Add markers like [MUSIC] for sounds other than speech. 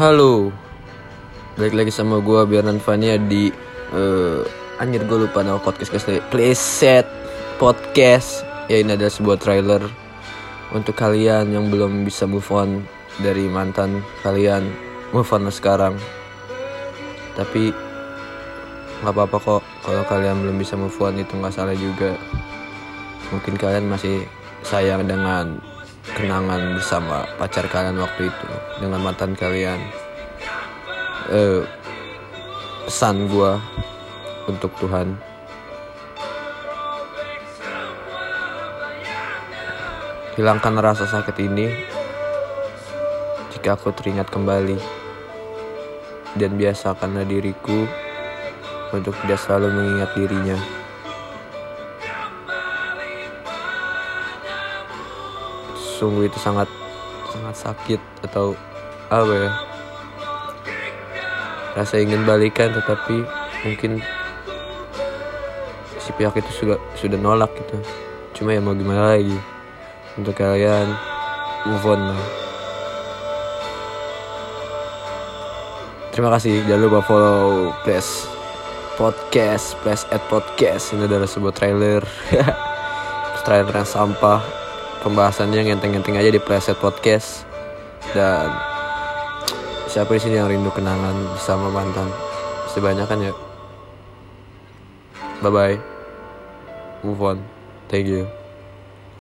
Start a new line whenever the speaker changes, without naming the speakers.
Halo. Balik lagi sama gue Biernan Fania di uh, Anjir gue lupa nama podcast guys Playset Podcast. Ya ini adalah sebuah trailer Untuk kalian yang belum bisa move on Dari mantan kalian. Move on sekarang. Tapi nggak apa-apa kok. Kalau kalian belum bisa move on itu nggak salah juga. Mungkin kalian masih sayang dengan kenangan bersama pacar kalian waktu itu dengan mantan kalian. Eh, pesan gue untuk Tuhan. Hilangkan rasa sakit ini jika aku teringat kembali. Dan biasakanlah diriku untuk tidak selalu mengingat dirinya. Sungguh itu sangat sangat sakit atau apa ya? Rasa ingin balikan tetapi mungkin si pihak itu sudah sudah nolak gitu. Cuma ya mau gimana lagi? Untuk kalian move on lah. terima kasih. Jangan lupa follow press podcast press at podcast. Ini adalah sebuah trailer. [LAUGHS] Trailer yang sampah pembahasannya yang enteng-enteng aja di Preset Podcast. Dan siapa di sini yang rindu kenangan bersama mantan? Pasti banyak kan ya? Bye bye move on. Thank you